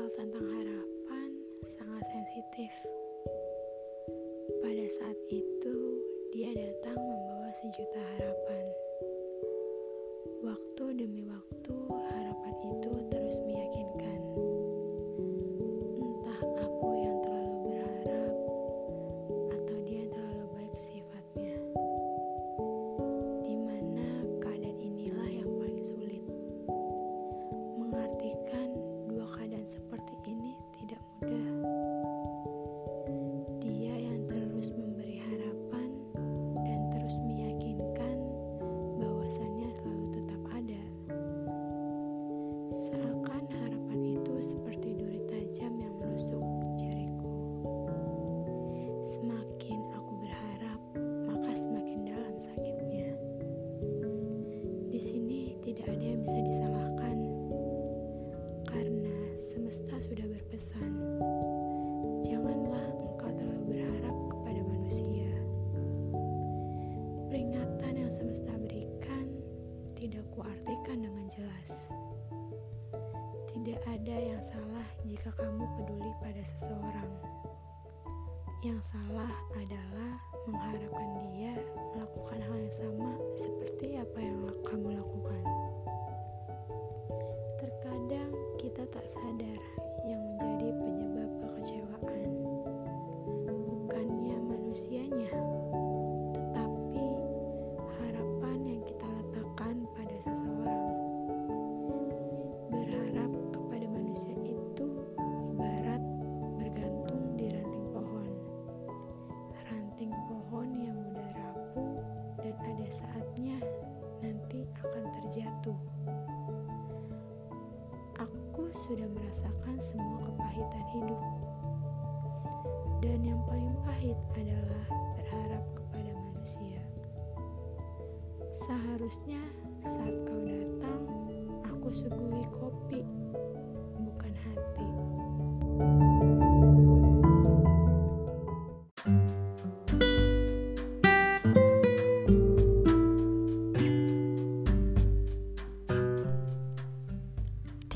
soal tentang harapan sangat sensitif. Pada saat itu, dia datang membawa sejuta harapan. Waktu demi waktu, Seakan harapan itu seperti duri tajam yang menusuk jariku. Semakin aku berharap, maka semakin dalam sakitnya. Di sini tidak ada yang bisa disalahkan karena semesta sudah berpesan. Janganlah engkau terlalu berharap kepada manusia. Peringatan yang semesta berikan tidak kuartikan dengan jelas. Tidak ada yang salah jika kamu peduli pada seseorang. Yang salah adalah mengharapkan dia melakukan hal yang sama seperti apa yang Aku sudah merasakan semua kepahitan hidup. Dan yang paling pahit adalah berharap kepada manusia. Seharusnya saat kau datang, aku suguhi kopi,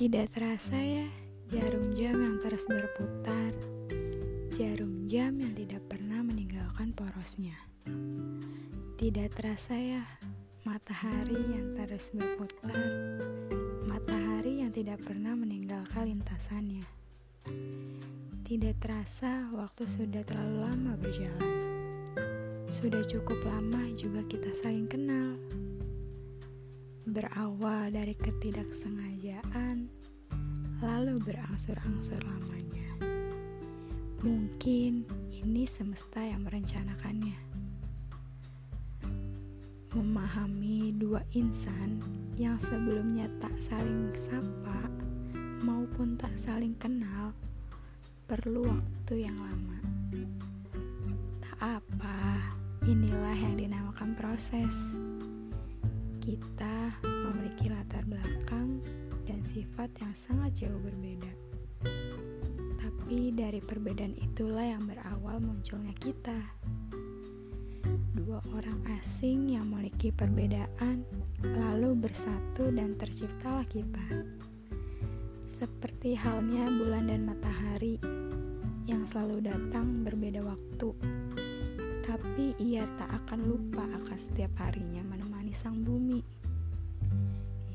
Tidak terasa ya, jarum jam yang terus berputar. Jarum jam yang tidak pernah meninggalkan porosnya. Tidak terasa ya, matahari yang terus berputar. Matahari yang tidak pernah meninggalkan lintasannya. Tidak terasa waktu sudah terlalu lama berjalan. Sudah cukup lama juga kita saling kenal berawal dari ketidaksengajaan, lalu berangsur-angsur lamanya. Mungkin ini semesta yang merencanakannya. Memahami dua insan yang sebelumnya tak saling sapa maupun tak saling kenal perlu waktu yang lama. Tak apa, inilah yang dinamakan proses kita memiliki latar belakang dan sifat yang sangat jauh berbeda. Tapi dari perbedaan itulah yang berawal munculnya kita. Dua orang asing yang memiliki perbedaan lalu bersatu dan terciptalah kita. Seperti halnya bulan dan matahari yang selalu datang berbeda waktu. Tapi ia tak akan lupa akan setiap harinya menemani sang bumi.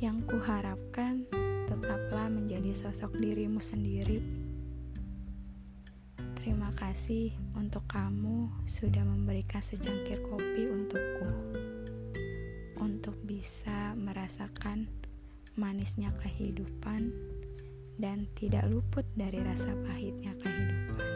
Yang kuharapkan menjadi sosok dirimu sendiri. Terima kasih untuk kamu sudah memberikan secangkir kopi untukku. Untuk bisa merasakan manisnya kehidupan dan tidak luput dari rasa pahitnya kehidupan.